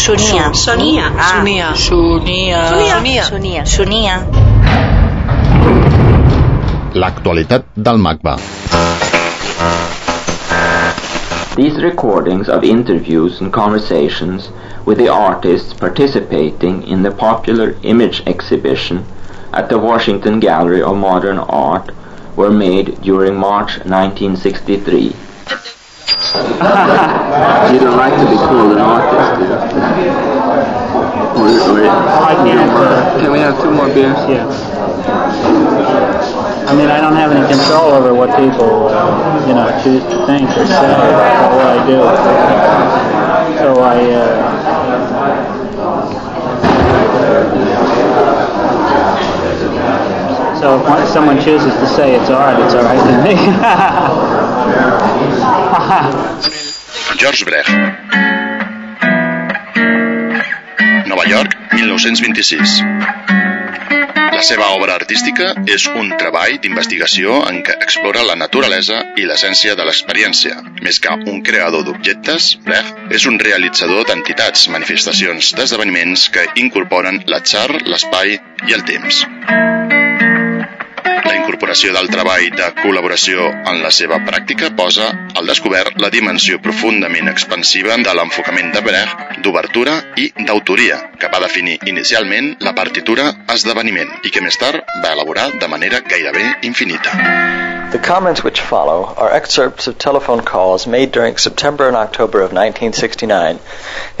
Sonia. Sonia. Ah. Sonia. Sonia. Sonia. Sonia. Sonia. L'actualitat del MACBA. These recordings of interviews and conversations with the artists participating in the popular image exhibition at the Washington Gallery of Modern Art were made during March 1963. you don't like to be called an artist, do you? Or- or- Can we have two more beers? Yes. I mean, I don't have any control over what people, uh, you know, choose to think or say about what I do. So I, uh, so if one- someone chooses to say it's art, it's all right with me. George Brecht. York, 1926. La seva obra artística és un treball d'investigació en què explora la naturalesa i l'essència de l'experiència. Més que un creador d'objectes, Brecht és un realitzador d'entitats, manifestacions, d'esdeveniments que incorporen l'atzar, l'espai i el temps. Incorporació del treball de col·laboració en la seva pràctica posa al descobert la dimensió profundament expansiva de l'enfocament de Brecht d'obertura i d'autoria, que va definir inicialment la partitura esdeveniment i que més tard va elaborar de manera gairebé infinita. The comments which follow are excerpts of telephone calls made during September and October of 1969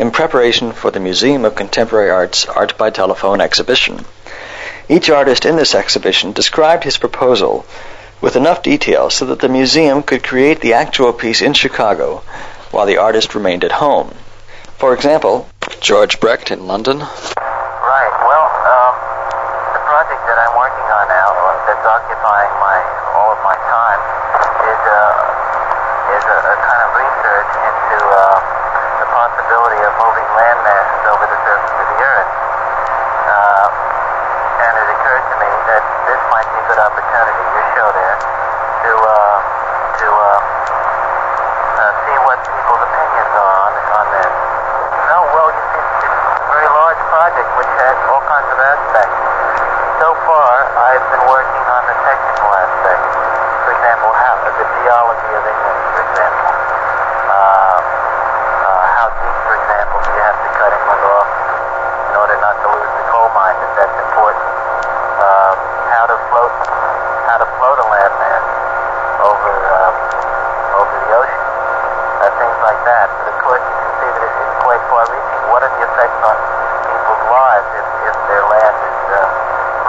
in preparation for the Museum of Contemporary Art's Art by Telephone exhibition. Each artist in this exhibition described his proposal with enough detail so that the museum could create the actual piece in Chicago while the artist remained at home. For example, George Brecht in London, Right. Well, um, the project that I'm working on now, uh, that's occupying my all of my time, is uh, is a, a kind of research into uh, the possibility of moving land masses over the surface of the Earth. Uh, and it occurred to me that this might be a good opportunity, your show there, to uh, to uh, uh, see what people's opinions are on on this. No, well, you see, it's a very large project which has all kinds of aspects. So far, I've been working on the technical aspect. For example, how the geology of England, for example. Um uh, uh, how deep, for example, do you have to cut England off in order not to lose the coal mine? If that's important. Um, how to float, how to float a landmass over um, over the ocean. Uh, things like that. But of course, you can see that it, it's quite far-reaching. What are the effects on people's lives if, if their land is uh,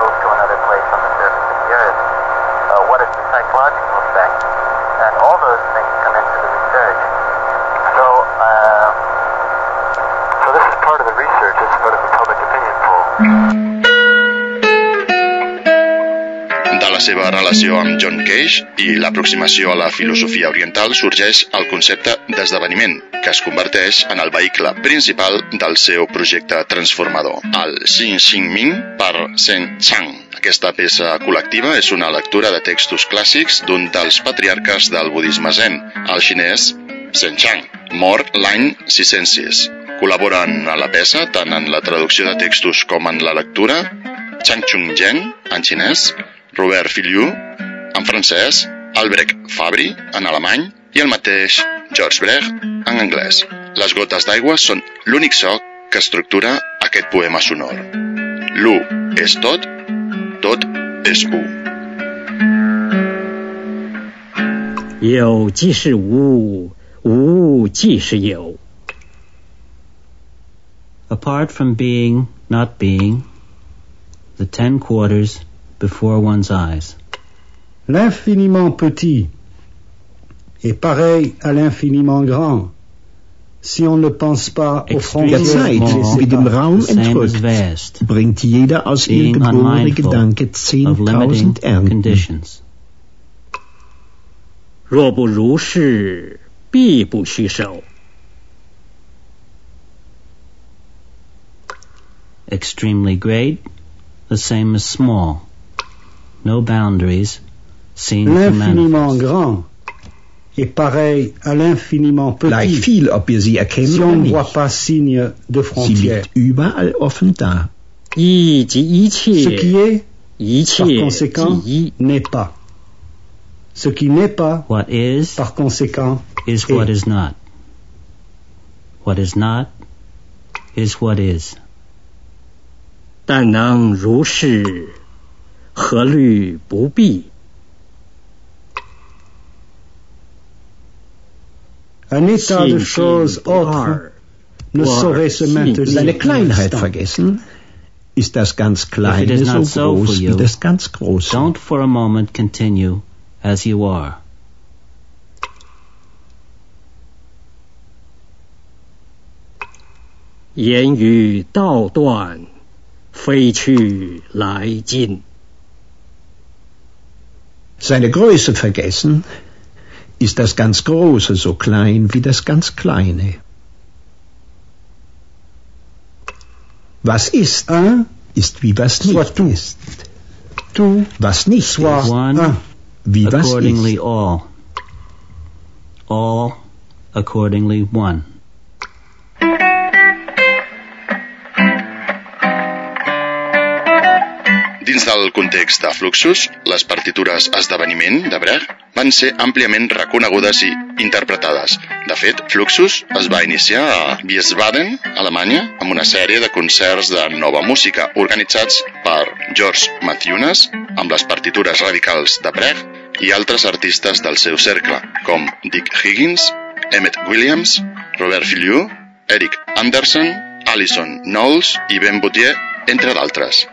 moved to another place on the surface of the earth? Uh, what is the psychological effect? And all those seva relació amb John Cage i l'aproximació a la filosofia oriental sorgeix el concepte d'esdeveniment, que es converteix en el vehicle principal del seu projecte transformador, el Xin Xin Ming per Shen Chang. Aquesta peça col·lectiva és una lectura de textos clàssics d'un dels patriarques del budisme zen, el xinès Shen Chang, mort l'any 606. Col·laboren a la peça tant en la traducció de textos com en la lectura Chang Chung Zheng, en xinès, Robert Filiu, en francès, Albrecht Fabri, en alemany, i el mateix George Brecht, en anglès. Les gotes d'aigua són l'únic so que estructura aquest poema sonor. L'u és tot, tot és u. 有即是无，无即是有。Apart from being, not being, the ten quarters before one's eyes. L'infiniment petit est pareil à l'infiniment grand si on ne pense pas aux Extreme frontières small, des wie dem États. Raum the same as entrückt, vast, bringt jeder aus ihr being geborene unmindful Gedanke of limiting 10.000 Ernten. conditions. 若不如是，必不虚手。Extremely great, the same as small. No boundaries, seen from L'infiniment manifest. grand est pareil à l'infiniment gleich petit viel, ob wir sie erkennen si oder on ne nicht. voit pas signe de Sie frontière. liegt überall offen da. 一即一 Ce 切， qui est, 一 par 切即 conséquent, 一。 n'est pas. Ce qui n'est pas, What is par conséquent, is est. what is not. What is not is what is. 但能如是， 何虑不必？Anita shows are so hesitant. Seine Kleinheit vergessen ist das ganz kleine so groß wie das ganz große. Don't for a moment continue as you are. Yan Yu Dao Duan Fei Chu Lai Jin. Seine Größe vergessen, ist das ganz Große so klein wie das ganz Kleine. Was ist, Un, ist wie was nicht tout. ist. tout, Was nicht soit ist, One, un. wie was ist. All, accordingly one. Dins del context de Fluxus, les partitures esdeveniment de Brecht van ser àmpliament reconegudes i interpretades. De fet, Fluxus es va iniciar a Wiesbaden, Alemanya, amb una sèrie de concerts de nova música organitzats per George Mathunas amb les partitures radicals de Brecht i altres artistes del seu cercle, com Dick Higgins, Emmett Williams, Robert Filliou, Eric Anderson, Alison Knowles i Ben Boutier, entre d'altres.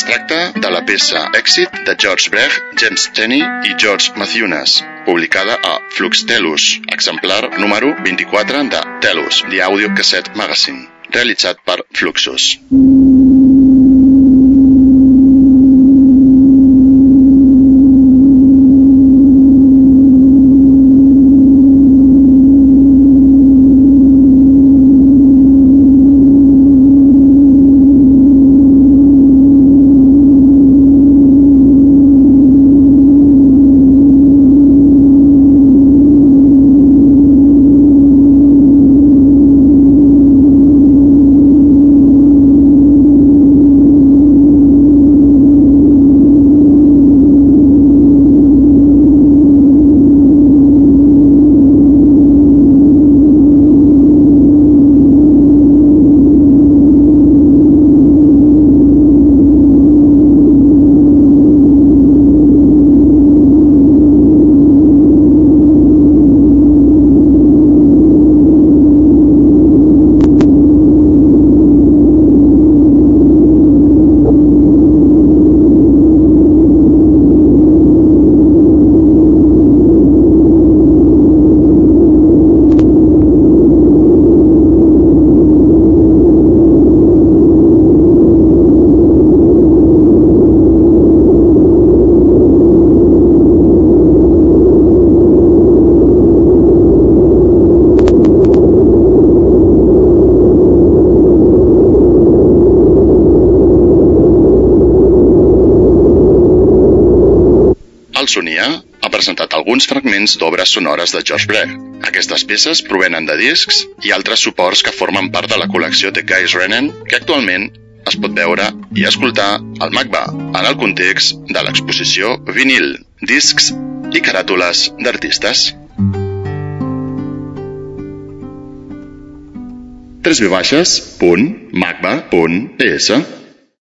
Es tracta de la peça Èxit de George Brecht, James Tenney i George Mathunas, publicada a Flux Telus, exemplar número 24 de Telus, The Audio Cassette Magazine, realitzat per Fluxus. El Sonia ha presentat alguns fragments d'obres sonores de George Brecht. Aquestes peces provenen de discs i altres suports que formen part de la col·lecció de Guys Renan, que actualment es pot veure i escoltar al MACBA, en el context de l'exposició vinil, discs i caràtules d'artistes. 3 v baixes punt macba punt